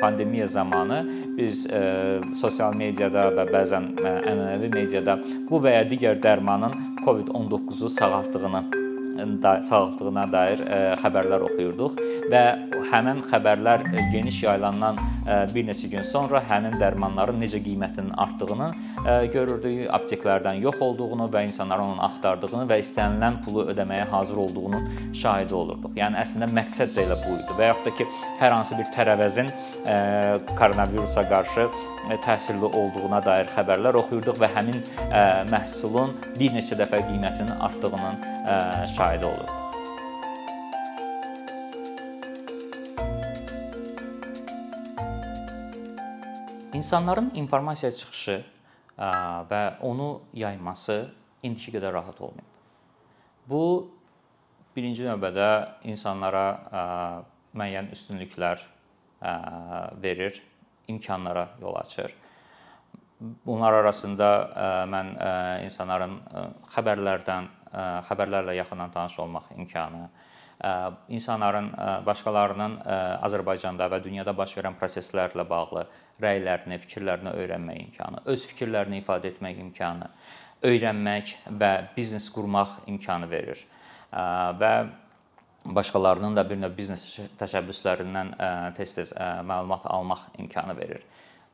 pandemiya zamanı biz ə, sosial mediada və bəzən ə, ənənəvi mediada bu və ya digər dərmanın COVID-19-u sağaltdığını da sağaltdığına dair ə, xəbərlər oxuyurduq və həmin xəbərlər geniş yayılandan ə, bir neçə gün sonra həmin dərmanların necə qiymətinin artdığını görürdük, apteklərdən yox olduğunu və insanların onu axtardığını və istənilən pulu ödəməyə hazır olduğunu şahidi olurduq. Yəni əslində məqsəd də elə bu idi və yaxud da ki, hər hansı bir tərəvəzin koronavirusa qarşı təsirli olduğuna dair xəbərlər oxuyurduq və həmin məhsulun bir neçə dəfə qiymətinin artdığının ə, şahidi olurduq. İnsanların informasiya çıxışı və onu yayması indiki qədər rahat olmayıb. Bu birinci növbədə insanlara müəyyən üstünlüklər verir imkanlara yol açır. Bunlar arasında mən insanların xəbərlərdən, xəbərlərlə yaxından tanış olmaq imkanı, insanların başqalarının Azərbaycanda və dünyada baş verən proseslərlə bağlı rəylərini, fikirlərini öyrənmək imkanı, öz fikirlərini ifadə etmək imkanı, öyrənmək və biznes qurmaq imkanı verir. Və başqalarının da bir növ biznes təşəbbüslərindən tez-tez məlumat almaq imkanı verir.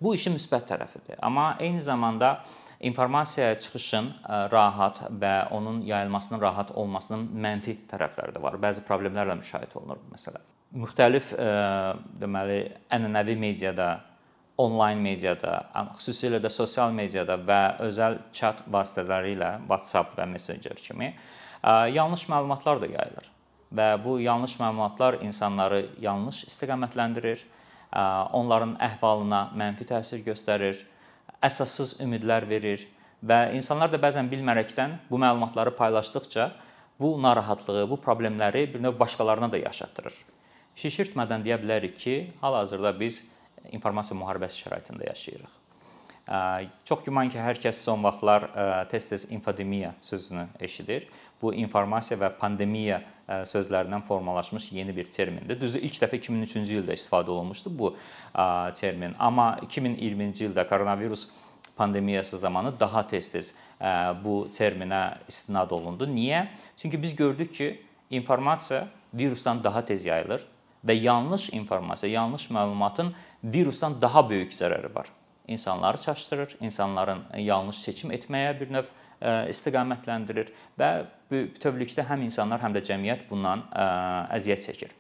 Bu işin müsbət tərəfidir. Amma eyni zamanda informasiyaya çıxışın rahat və onun yayılmasının rahat olmasının mənfi tərəfləri də var. Bəzi problemlərlə müşahidə olunur məsələn. Müxtəlif deməli ənənəvi mediada, onlayn mediada, xüsusilə də sosial mediada və özəl chat vasitələri ilə WhatsApp və Messenger kimi yanlış məlumatlar da yayılır və bu yanlış məlumatlar insanları yanlış istiqamətləndirir, onların əhvalına mənfi təsir göstərir, əsassız ümidlər verir və insanlar da bəzən bilmərəkdən bu məlumatları paylaşdıqca bu narahatlığı, bu problemləri bir növ başqalarına da yaşatdırır. Şişirtmədən deyə bilərik ki, hal-hazırda biz informasiya müharibəsi şəraitində yaşayırıq. Çox güman ki, hər kəs son vaxtlar tez-tez infodemiya sözünü eşidir. Bu informasiya və pandemiya sözlərindən formalaşmış yeni bir termindir. Düzdür, ilk dəfə 2003-cü ildə istifadə olunmuşdu bu termin, amma 2020-ci ildə koronavirus pandemiyası zamanı daha tez-tez bu terminə istinad olundu. Niyə? Çünki biz gördük ki, informasiya virusdan daha tez yayılır və yanlış informasiya, yanlış məlumatın virusdan daha böyük zərəri var insanları çaşdırır, insanların yanlış seçim etməyə bir növ istiqamətləndirir və bütövlükdə həm insanlar, həm də cəmiyyət bundan əziyyət çəkir.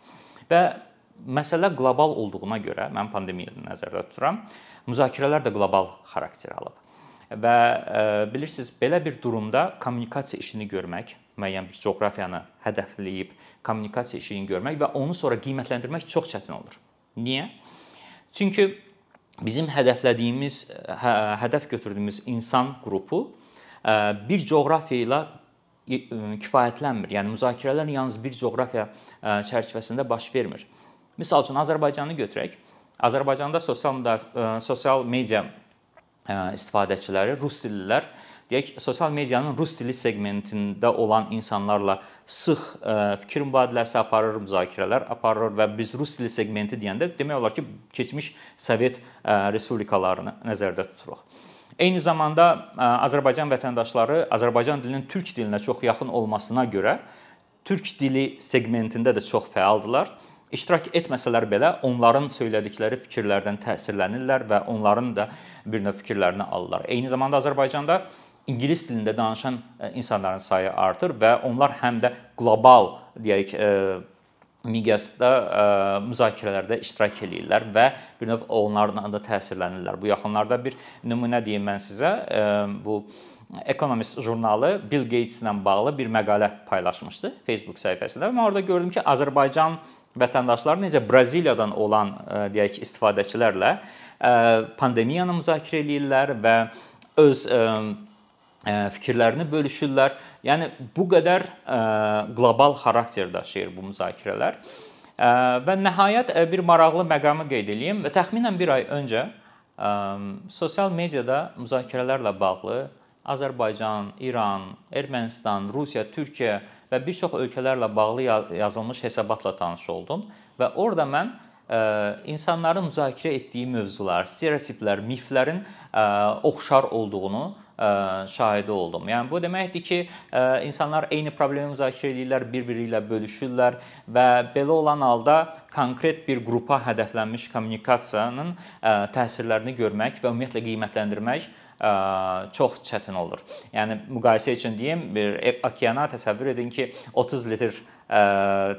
Və məsələ qlobal olduğuna görə mən pandemiyanı nəzərdə tuturam. Müzakirələr də qlobal xarakter alıb. Və bilirsiniz, belə bir durumda kommunikasiya işini görmək, müəyyən bir coğrafiyanı hədəfləyib kommunikasiya işini görmək və onu sonra qiymətləndirmək çox çətin olur. Niyə? Çünki bizim hədəflədiyimiz, hə, hədəf götürdüyümüz insan qrupu bir coğrafiya ilə kifayətlənmir. Yəni müzakirələr yalnız bir coğrafiya çərçivəsində baş vermir. Məsəl üçün Azərbaycanı götürək. Azərbaycanda sosial sosial media istifadəçiləri rus dillilər deyək sosial medianın rus dili seqmentində olan insanlarla sıx fikir mübadiləsi aparır, müzakirələr aparır və biz rus dili seqmenti deyəndə demək olar ki, keçmiş Sovet respublikalarını nəzərdə tuturuq. Eyni zamanda Azərbaycan vətəndaşları Azərbaycan dilinin türk dilinə çox yaxın olmasına görə türk dili seqmentində də çox fəaldılar. İştirak etməsələr belə onların söylədikləri fikirlərdən təsirlənirlər və onların da bir növ fikirlərini alırlar. Eyni zamanda Azərbaycanda ingilis dilində danışan insanların sayı artır və onlar həm də qlobal deyək miqyasda ə, e, müzakirələrdə iştirak eləyirlər və bir növ onlardan da təsirlənirlər. Bu yaxınlarda bir nümunə deyim mən sizə. Ə, bu Economist jurnalı Bill Gates-lə bağlı bir məqalə paylaşmışdı Facebook səhifəsində. Mən orada gördüm ki, Azərbaycan vətəndaşları necə Braziliyadan olan ə, deyək istifadəçilərlə pandemiyanı müzakirə eləyirlər və öz ə, fikirlərini bölüşürlər. Yəni bu qədər qlobal xarakter daşıyır bu müzakirələr. Və nəhayət bir maraqlı məqamı qeyd edeyim və təxminən 1 ay öncə sosial mediada müzakirələrlə bağlı Azərbaycan, İran, Ermənistan, Rusiya, Türkiyə və bir çox ölkələrlə bağlı yazılmış hesabatla tanış oldum və orada mən insanların müzakirə etdiyi mövzular, stereotiplər, miflərin oxşar olduğunu şahidi oldum. Yəni bu deməkdir ki, insanlar eyni problemi müzakirə edirlər, bir-biri ilə bölüşürlər və belə olan halda konkret bir qrupa hədəflənmiş kommunikasiyanın təsirlərini görmək və ümumiyyətlə qiymətləndirmək çox çətin olur. Yəni müqayisə üçün deyim, bir okeana təsəvvür edin ki, 30 litr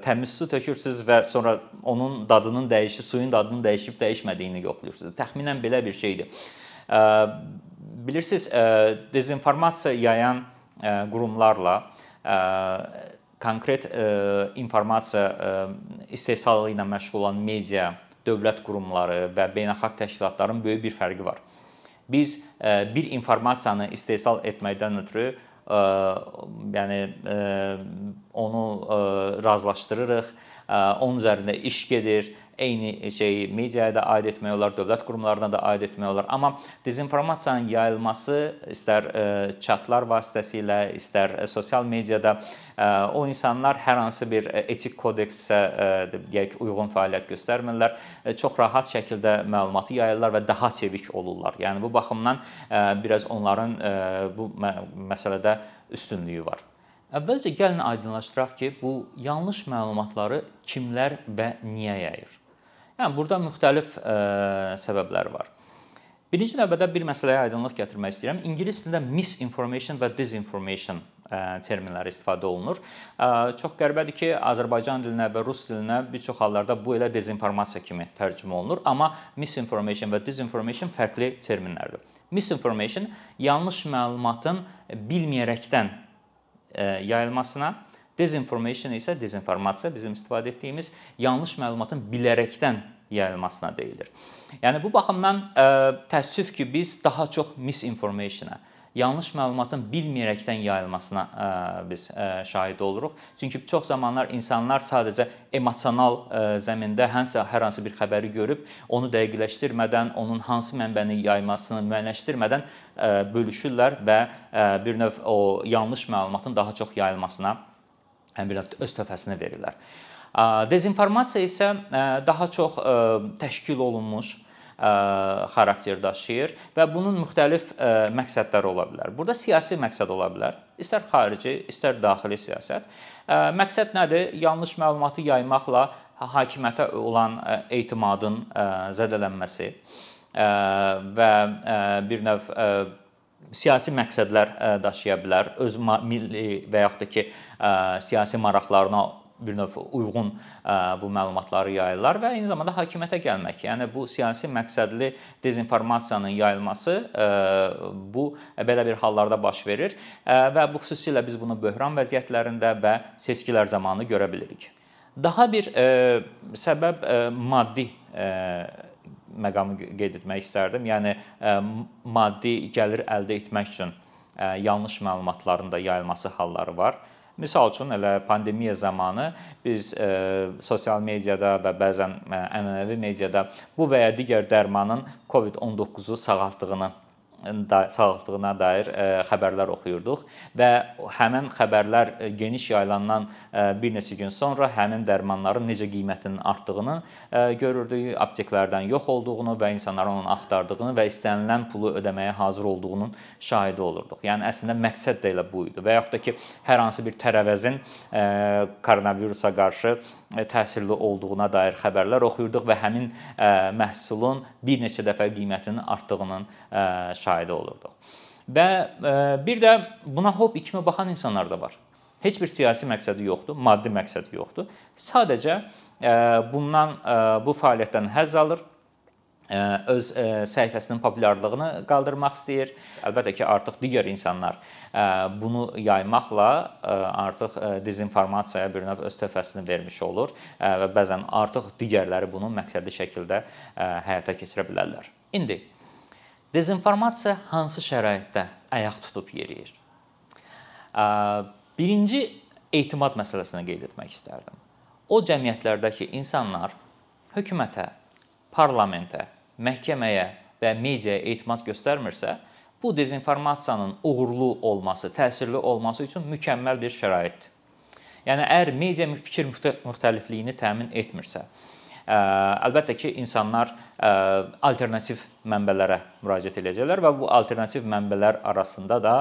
təmiz su tökürsüz və sonra onun dadının dəyişib, suyun dadının dəyişib dəyişmədiyini yoxlayırsınız. Təxminən belə bir şeydir bilirsiniz, dezinformasiya yayan qurumlarla konkret informasiya istehsalı ilə məşğul olan media, dövlət qurumları və beynəlxalq təşkilatların böyük bir fərqi var. Biz bir informasiyanı istehsal etməkdən ötürü yəni onu razılaşdırırıq, onun üzərində iş gedir eyni şeyi mediaya da aid etmək olar, dövlət qurumlarına da aid etmək olar. Amma dezinformasiyanın yayılması istər e, chatlar vasitəsilə, istər e, sosial mediada e, o insanlar hər hansı bir etik kodeksə deyək uyğun fəaliyyət göstərmirlər. Çox rahat şəkildə məlumatı yayırlar və daha çevik olurlar. Yəni bu baxımdan biraz onların bu məsələdə üstünlüyü var. Əvvəlcə gəlin aydınlaşdıraq ki, bu yanlış məlumatları kimlər və niyə yayır? Yəni burada müxtəlif ə, e, səbəblər var. Birinci növbədə bir məsələyə aydınlıq gətirmək istəyirəm. İngilis dilində misinformation və disinformation e, terminləri istifadə olunur. E, çox qəribədir ki, Azərbaycan dilinə və rus dilinə bir çox hallarda bu elə dezinformasiya kimi tərcümə olunur, amma misinformation və disinformation fərqli terminlərdir. Misinformation yanlış məlumatın bilməyərəkdən yayılmasına, Dezinformation isə dezinformasiya bizim istifadə etdiyimiz yanlış məlumatın bilərəkdən yayılmasına deyilir. Yəni bu baxımdan ə, təəssüf ki, biz daha çox misinformationa, yanlış məlumatın bilməyərəkdən yayılmasına ə, biz ə, şahid oluruq. Çünki çox zamanlar insanlar sadəcə emosional ə, zəmində hansı hər hansı bir xəbəri görüb, onu dəqiqləşdirmədən, onun hansı mənbəni yaymasını müəyyənləşdirmədən ə, bölüşürlər və ə, bir növ o yanlış məlumatın daha çox yayılmasına bir öz töhfəsini verirlər. Dezinformasiya isə daha çox təşkil olunmuş xarakter daşıyır və bunun müxtəlif məqsədləri ola bilər. Burada siyasi məqsəd ola bilər, istər xarici, istər daxili siyasət. Məqsəd nədir? Yanlış məlumatı yaymaqla hakimiyyətə olan etimadın zədələnməsi və bir növ siyasi məqsədlər daşıya bilər. Öz milli və yaxud da ki, siyasi maraqlarına bir növ uyğun bu məlumatları yayırlar və eyni zamanda hakimiyyətə gəlmək. Yəni bu siyasi məqsədli dezinformasiyanın yayılması bu belə bir hallarda baş verir və bu xüsusilə biz bunu böhran vəziyyətlərində və seçkilər zamanı görə bilirik. Daha bir səbəb maddi məqamı qeyd etmək istərdim. Yəni maddi gəlir əldə etmək üçün yanlış məlumatların da yayılması halları var. Misal üçün elə pandemiya zamanı biz e, sosial mediada və bəzən ənənəvi mediada bu və ya digər dərmanın COVID-19-u sağaltdığını da sağaltdığına dair e, xəbərlər oxuyurduq və həmin xəbərlər e, geniş yayılandan e, bir neçə gün sonra həmin dərmanların necə qiymətinin artdığını görürdük, apteklərdən yox olduğunu və insanların onu axtardığını və istənilən pulu ödəməyə hazır olduğunun şahidi olurduq. Yəni əslində məqsəd də elə bu idi. Və yaxud da ki, hər hansı bir tərəvəzin koronavirusa qarşı təsirli olduğuna dair xəbərlər oxuyurduq və həmin məhsulun bir neçə dəfə qiymətinin artdığının şahidi olurduq. Və bir də buna hobbi kimi baxan insanlar da var. Heç bir siyasi məqsədi yoxdur, maddi məqsədi yoxdur. Sadəcə bundan bu fəaliyyətdən həzz alır öz səhifəsinin populyarlığını qaldırmaq istəyir. Əlbəttə ki, artıq digər insanlar bunu yaymaqla artıq dezinformasiyaya bir növ öz töhfəsini vermiş olur və bəzən artıq digərləri bunu məqsədli şəkildə həyata keçirə bilərlər. İndi dezinformasiya hansı şəraitdə ayaq tutub yeriyir? Birinci etimad məsələsini qeyd etmək istərdim. O cəmiyyətlərdə ki, insanlar hökumətə, parlamentə, məhkəməyə və mediaya etimad göstərmirsə, bu dezinformasiyanın uğurlu olması, təsirli olması üçün mükəmməl bir şəraitdir. Yəni əgər media fikir müxtəlifliyini təmin etmirsə, əlbəttə ki, insanlar alternativ mənbələrə müraciət edəcəklər və bu alternativ mənbələr arasında da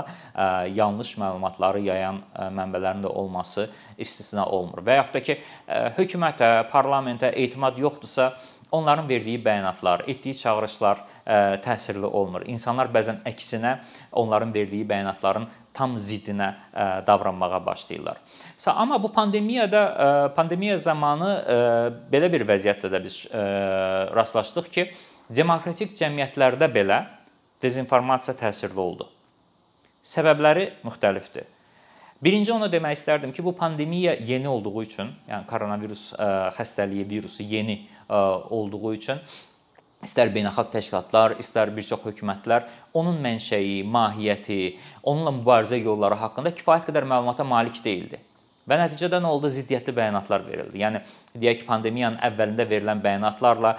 yanlış məlumatları yayan mənbələrin də olması istisna olmur. Və yaxud da ki, hökumətə, parlamentə etimad yoxdursa, onların verdiyi bəyanatlar, etdiyi çağırışlar təsirli olmur. İnsanlar bəzən əksinə onların verdiyi bəyanatların tam ziddinə davranmağa başlayırlar. Amma bu pandemiyada pandemiya zamanı belə bir vəziyyətlə də biz rastlaşdıq ki, demokratik cəmiyyətlərdə belə dezinformasiya təsirli oldu. Səbəbləri müxtəlifdir. Birinci onu demək istərdim ki, bu pandemiya yeni olduğu üçün, yəni koronavirus xəstəliyi virusu yeni olduğu üçün istər beynəlxalq təşkilatlar, istər bir çox hökumətlər onun mənşəyi, mahiyyəti, onunla mübarizə yolları haqqında kifayət qədər məlumata malik deyildi. Və nəticədə nə oldu? Ziddiyyətli bəyanatlar verildi. Yəni deyək ki, pandemiyanın əvvəlində verilən bəyanatlarla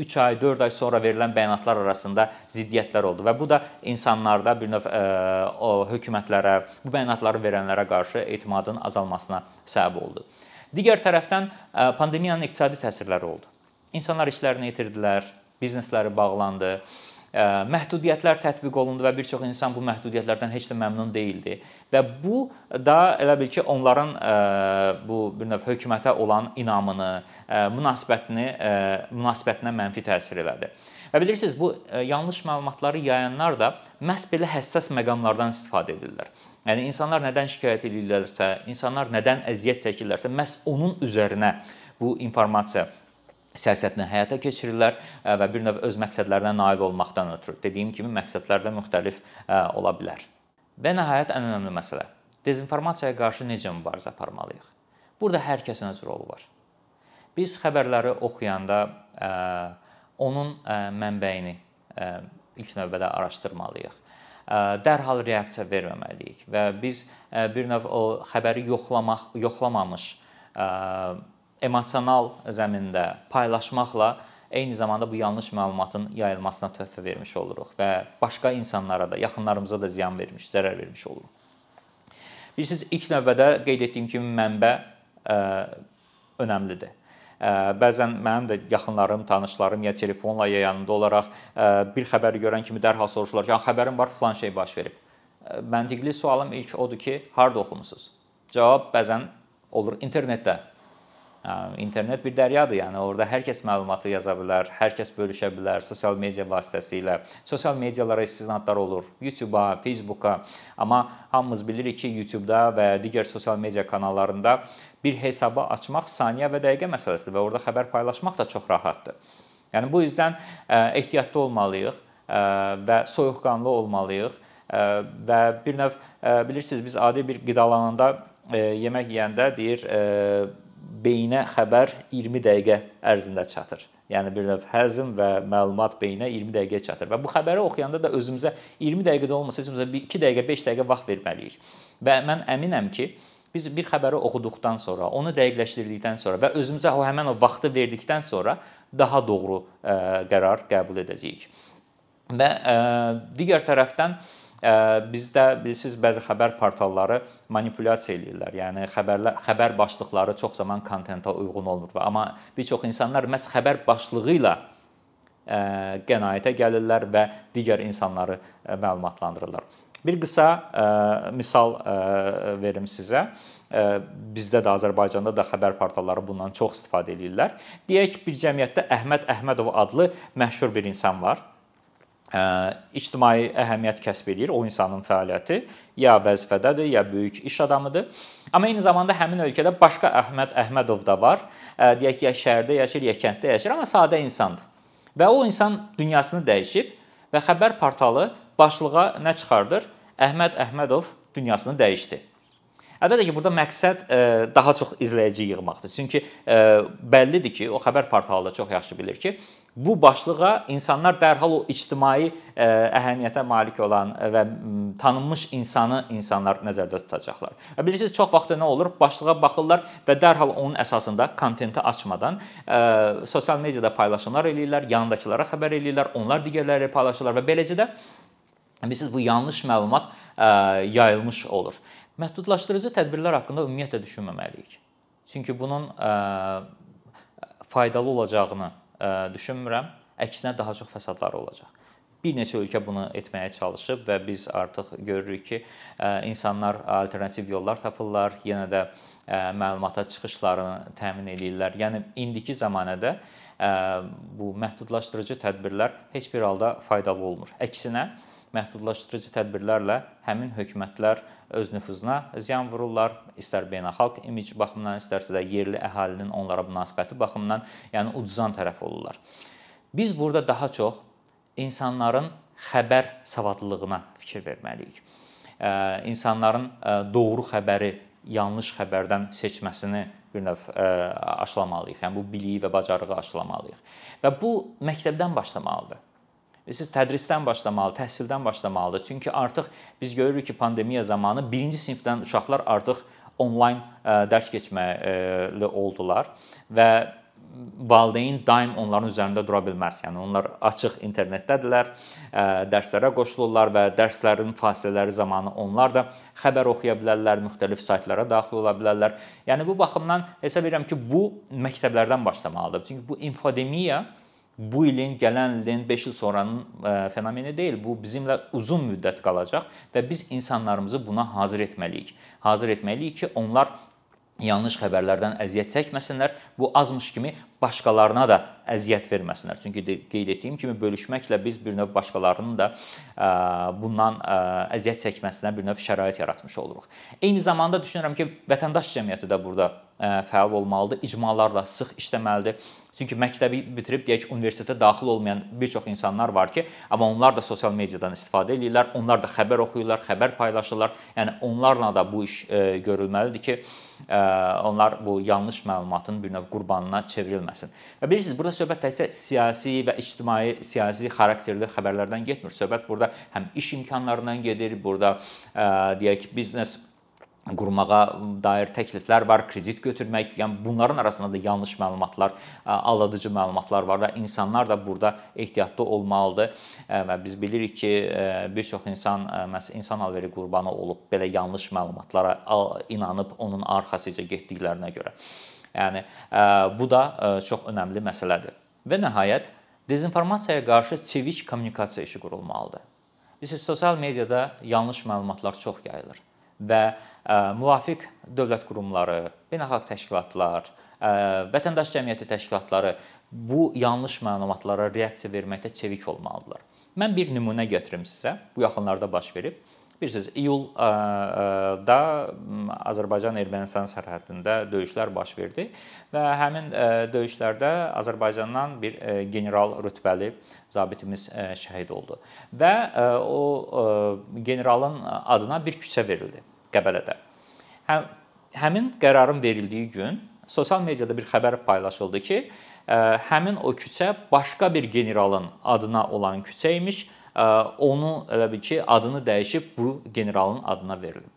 3 ay, 4 ay sonra verilən bəyanatlar arasında ziddiyyətlər oldu və bu da insanlarda bir növ ə, o hökumətlərə, bu bəyanatları verənlərə qarşı etimadın azalmasına səbəb oldu. Digər tərəfdən pandemiyanın iqtisadi təsirləri oldu. İnsanlar işlərini itirdilər, biznesləri bağlandı. Məhdudiyyətlər tətbiq olundu və bir çox insan bu məhdudiyyətlərdən heç də məmnun deyildi. Və bu da elə bil ki, onların bu bir növ hökumətə olan inamını, münasibətini, münasibətinə mənfi təsir elədi. Və bilirsiniz, bu yanlış məlumatları yayanlar da məhz belə həssas məqamlardan istifadə edirlər. Yəni insanlar nədən şikayət edirlərsə, insanlar nədən əziyyət çəkirlərsə, məhz onun üzərinə bu informasiya siyasətini həyata keçirirlər və bir növ öz məqsədlərinə nail olmaqdan ötürü. Dediyim kimi məqsədlər də müxtəlif ola bilər. Və nəhayət ən önəmli məsələ dezinformasiyaya qarşı necə mübarizə aparmalıyıq? Burada hər kəsin öz rolu var. Biz xəbərləri oxuyanda onun mənbəyini ilk növbədə araşdırmalıyıq. Dərhal reaksiya verməməliyik və biz bir növ o xəbəri yoxlamaq, yoxlamamış emosional zəmində paylaşmaqla eyni zamanda bu yanlış məlumatın yayılmasına töhfə vermiş oluruq və başqa insanlara da, yaxınlarımıza da ziyan vermiş, zərər vermiş oluruq. Bilirsiniz, ilk növbədə qeyd etdiyim kimi mənbə ə, önəmlidir. Ə, bəzən mənim də yaxınlarım, tanışlarım ya telefonla ya yanında olaraq ə, bir xəbəri görən kimi dərhal soruşurlar ki, xəbərim var, filan şey baş verib. Məntiqli sualım ilk odur ki, harda oxumusunuz? Cavab bəzən olur internetdə İnternet bir dəryadır, yəni orada hər kəs məlumatı yaza bilər, hər kəs bölüşə bilər sosial media vasitəsilə. Sosial medialara istinadlar olur, YouTube-a, Facebook-a. Amma hamımız bilirik ki, YouTube-da və digər sosial media kanallarında bir hesabı açmaq saniyə və dəqiqə məsələsidir və orada xəbər paylaşmaq da çox rahatdır. Yəni bu üzdən ehtiyatlı olmalıyıq və soyuqqanlı olmalıyıq və bir növ bilirsiniz biz adi bir qidalananda yemək yeyəndə deyir beyinə xəbər 20 dəqiqə ərzində çatır. Yəni bir növ həzm və məlumat beyinə 20 dəqiqəyə çatır və bu xəbəri oxuyanda da özümüzə 20 dəqiqədə olmasa heç olmasa 2 dəqiqə, 5 dəqiqə vaxt verməliyik. Və mən əminəm ki, biz bir xəbəri oxuduqdan sonra, onu dəqiqləşdirdikdən sonra və özümüzə o həmin o vaxtı verdikdən sonra daha doğru ə, qərar qəbul edəcəyik. Və ə, digər tərəfdən ə, Bizdə bilirsiniz bəzi xəbər portalları manipulyasiya eləyirlər. Yəni xəbərlər xəbər başlıqları çox zaman kontentə uyğun olmur və amma bir çox insanlar məhz xəbər başlığı ilə qənaətə gəlirlər və digər insanları məlumatlandırırlar. Bir qısa misal verim sizə. Bizdə də Azərbaycanda da xəbər portalları bundan çox istifadə edirlər. Deyək bir cəmiyyətdə Əhməd Əhmədov adlı məşhur bir insan var ictimai əhəmiyyət kəsb edir o insanın fəaliyyəti, ya vəzifədədir, ya böyük iş adamıdır. Amma eyni zamanda həmin ölkədə başqa Əhməd Əhmədov da var. Deyək ki, ya şəhərdə yaşayır, ya kənddə yaşayır, amma sadə insandır. Və o insan dünyasını dəyişib və xəbər portalı başlığa nə çıxardır? Əhməd Əhmədov dünyasını dəyişdi. Əlbəttə ki, burada məqsəd daha çox izləyici yığmaqdır. Çünki bəllidir ki, o xəbər portalı da çox yaxşı bilir ki, bu başlığa insanlar dərhal o ictimai e, əhəmiyyətə malik olan və tanınmış insanı insanlar nəzərdə tutacaqlar. Və bilirsiniz çox vaxt nə olur? Başlığa baxırlar və dərhal onun əsasında kontenti açmadan ə, e, sosial mediada paylaşımlar eləyirlər, yanındakılara xəbər eləyirlər, onlar digərləri paylaşırlar və beləcə də bilirsiniz bu yanlış məlumat ə, e, yayılmış olur. Məhdudlaşdırıcı tədbirlər haqqında ümumiyyətlə düşünməməliyik. Çünki bunun ə, faydalı olacağını düşünmürəm. Əksinə daha çox fəsadları olacaq. Bir neçə ölkə bunu etməyə çalışıb və biz artıq görürük ki, insanlar alternativ yollar tapırlar, yenə də məlumata çıxışlarını təmin edirlər. Yəni indiki zəmanədə bu məhdudlaşdırıcı tədbirlər heç bir halda faydalı olmur. Əksinə məhdudlaşdırıcı tədbirlərlə həmin hökumətlər öz nüfuzuna ziyan vururlar, istər beynəlxalq imic baxımından, istərsə də yerli əhalinin onlara münasibəti baxımından, yəni uduzan tərəf olurlar. Biz burada daha çox insanların xəbər savadlılığına fikir verməliyik. İnsanların doğru xəbəri yanlış xəbərdən seçməsini bir növ aşılamalıyıq. Yəni bu biliyi və bacarığı aşılamalıyıq. Və bu məktəbdən başlamalıdır. Siz tədrisdən başlamalı, təhsildən başlamalıdır. Çünki artıq biz görürük ki, pandemiya zamanı 1-ci sinifdən uşaqlar artıq onlayn dərs keçməli oldular və valideyn daim onların üzərində dura bilməz. Yəni onlar açıq internetdədirlər, dərslərə qoşulurlar və dərslərin fasilələri zamanı onlar da xəbər oxuya bilərlər, müxtəlif saytlara daxil ola bilərlər. Yəni bu baxımdan hesab edirəm ki, bu məktəblərdən başlamalıdır. Çünki bu infodemiya bu ilin, gələn ilin, 5 il sonranın fenomeni deyil. Bu bizimlə uzun müddət qalacaq və biz insanlarımızı buna hazır etməliyik. Hazır etməliyik ki, onlar yanlış xəbərlərdən əziyyət çəkməsinlər. Bu azmış kimi başqalarına da əziyyət verməsinlər. Çünki qeyd etdiyim kimi bölüşməklə biz bir növ başqalarının da bundan əziyyət çəkməsinə bir növ şərait yaratmış oluruq. Eyni zamanda düşünürəm ki, vətəndaş cəmiyyəti də burada fəal olmalıdır, icmalarla sıx işləməlidir. Çünki məktəbi bitirib deyək universitetə daxil olmayan bir çox insanlar var ki, amma onlar da sosial mediadan istifadə edirlər, onlar da xəbər oxuyurlar, xəbər paylaşırlar. Yəni onlarla da bu iş görülməlidir ki, onlar bu yanlış məlumatın bir növ qurbanına çevrilməsin. Və bilirsiniz, burada söhbət təkcə siyasi və ictimai siyasi xarakterli xəbərlərdən getmir. Söhbət burada həm iş imkanlarından gedir, burada deyək biznes qurmağa dair təkliflər var, kredit götürmək, yəni bunların arasında da yanlış məlumatlar, aldadıcı məlumatlar var və insanlar da burada ehtiyatlı olmalıdır. Və biz bilirik ki, bir çox insan məsələn insan alveri qurbanı olub belə yanlış məlumatlara inanıb onun arxasıca getdiklərinə görə. Yəni bu da çox önəmli məsələdir. Və nəhayət dezinformasiyaya qarşı çevik kommunikasiya işi qurulmalıdır. Bilirsiniz, sosial mediada yanlış məlumatlar çox yayılır və müvafiq dövlət qurumları, beynəlxalq təşkilatlar, vətəndaş cəmiyyəti təşkilatları bu yanlış məlumatlara reaksiya verməkdə çevik olmalıdırlar. Mən bir nümunə gətirim sizə. Bu yaxınlarda baş verib. Bilirsiniz, iyulda Azərbaycan-Ermənistan sərhədində döyüşlər baş verdi və həmin döyüşlərdə Azərbaycandan bir general rütbəli zabitimiz şəhid oldu və o generalın adına bir küçə verildi. Qəbələdə. Həm həmin qərarın verildiyi gün sosial mediada bir xəbər paylaşıldı ki, həmin o küçə başqa bir generalın adına olan küçə imiş. Onu elə bil ki, adını dəyişib bu generalın adına verilib.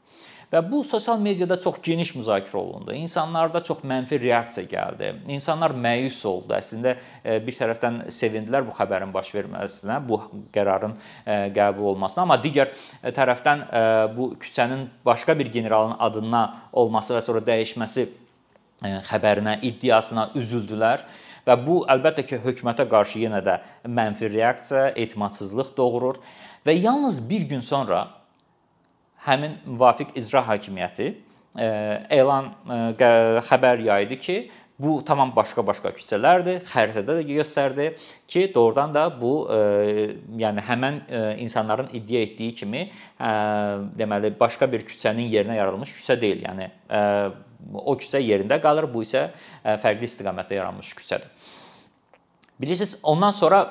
Və bu sosial mediada çox geniş müzakirə olundu. İnsanlarda çox mənfi reaksiya gəldi. İnsanlar məyus oldu. Əslində e, bir tərəfdən sevindilər bu xəbərin baş verməsinə, bu qərarın e, qəbul olmasına, amma digər e, tərəfdən bu küçənin başqa bir generalın adına olması və sonra dəyişməsi xəbərinə, iddiasına üzüldülər. Və bu əlbəttə ki, hökumətə qarşı yenə də mənfi reaksiya, etimadsızlıq doğurur. Və yalnız bir gün sonra həmin müvafiq icra hakimiyyəti e, elan e, xəbər yaydı ki, bu tamam başqa-başqa küçələrdir. Xəritədə də göstərdi ki, doğrudan da bu e, yəni həmin insanların iddia etdiyi kimi deməli başqa bir küçənin yerinə yaradılmış küçə deyil. Yəni o küçə yerində qalır, bu isə fərqli istiqamətdə yaranmış küçədir. Bilirsiniz, ondan sonra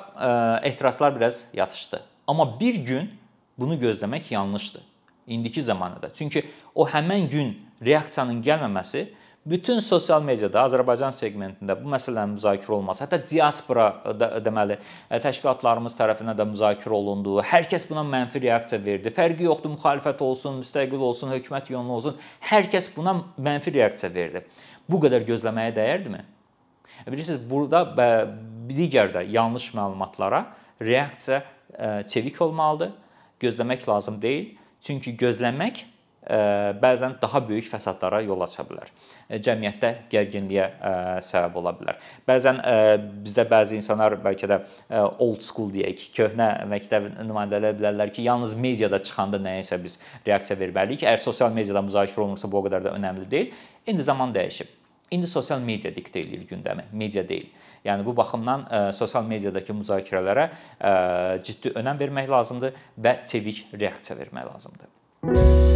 etirazlar biraz yatışdı. Amma bir gün bunu gözləmək yanlışdır indiki zamanədə. Çünki o həmin gün reaksiyanın gəlməməsi bütün sosial mediada Azərbaycan seqmentində bu məsələnin müzakirə olunması, hətta diaspora da, deməli təşkilatlarımız tərəfindən də müzakirə olundu. Hər kəs buna mənfi reaksiya verdi. Fərqi yoxdur, müxalifət olsun, müstəqil olsun, hökumət yönlü olsun, hər kəs buna mənfi reaksiya verdi. Bu qədər gözləməyə dəyərdimi? Bilirsiniz, burada digər də yanlış məlumatlara reaksiya çevik olmalıdır. Gözləmək lazım deyil. Çünki gözləmək bəzən daha böyük fəsadlara yol aça bilər. Cəmiyyətdə gərginliyə səbəb ola bilər. Bəzən bizdə bəzi insanlar bəlkə də old school deyək, köhnə məktəb nümayəndələri bilərlər ki, yalnız mediada çıxanda nəyəsə biz reaksiya verməliyik. Əgər sosial mediada müzakirə olunursa, bu o qədər də önəmli deyil. İndi zaman dəyişib. İndi sosial media diktə edir gündəmi, media deyil. Yəni bu baxımdan ə, sosial mediadakı müzakirələrə ə, ciddi önəm vermək lazımdır və çevik reaksiya vermək lazımdır.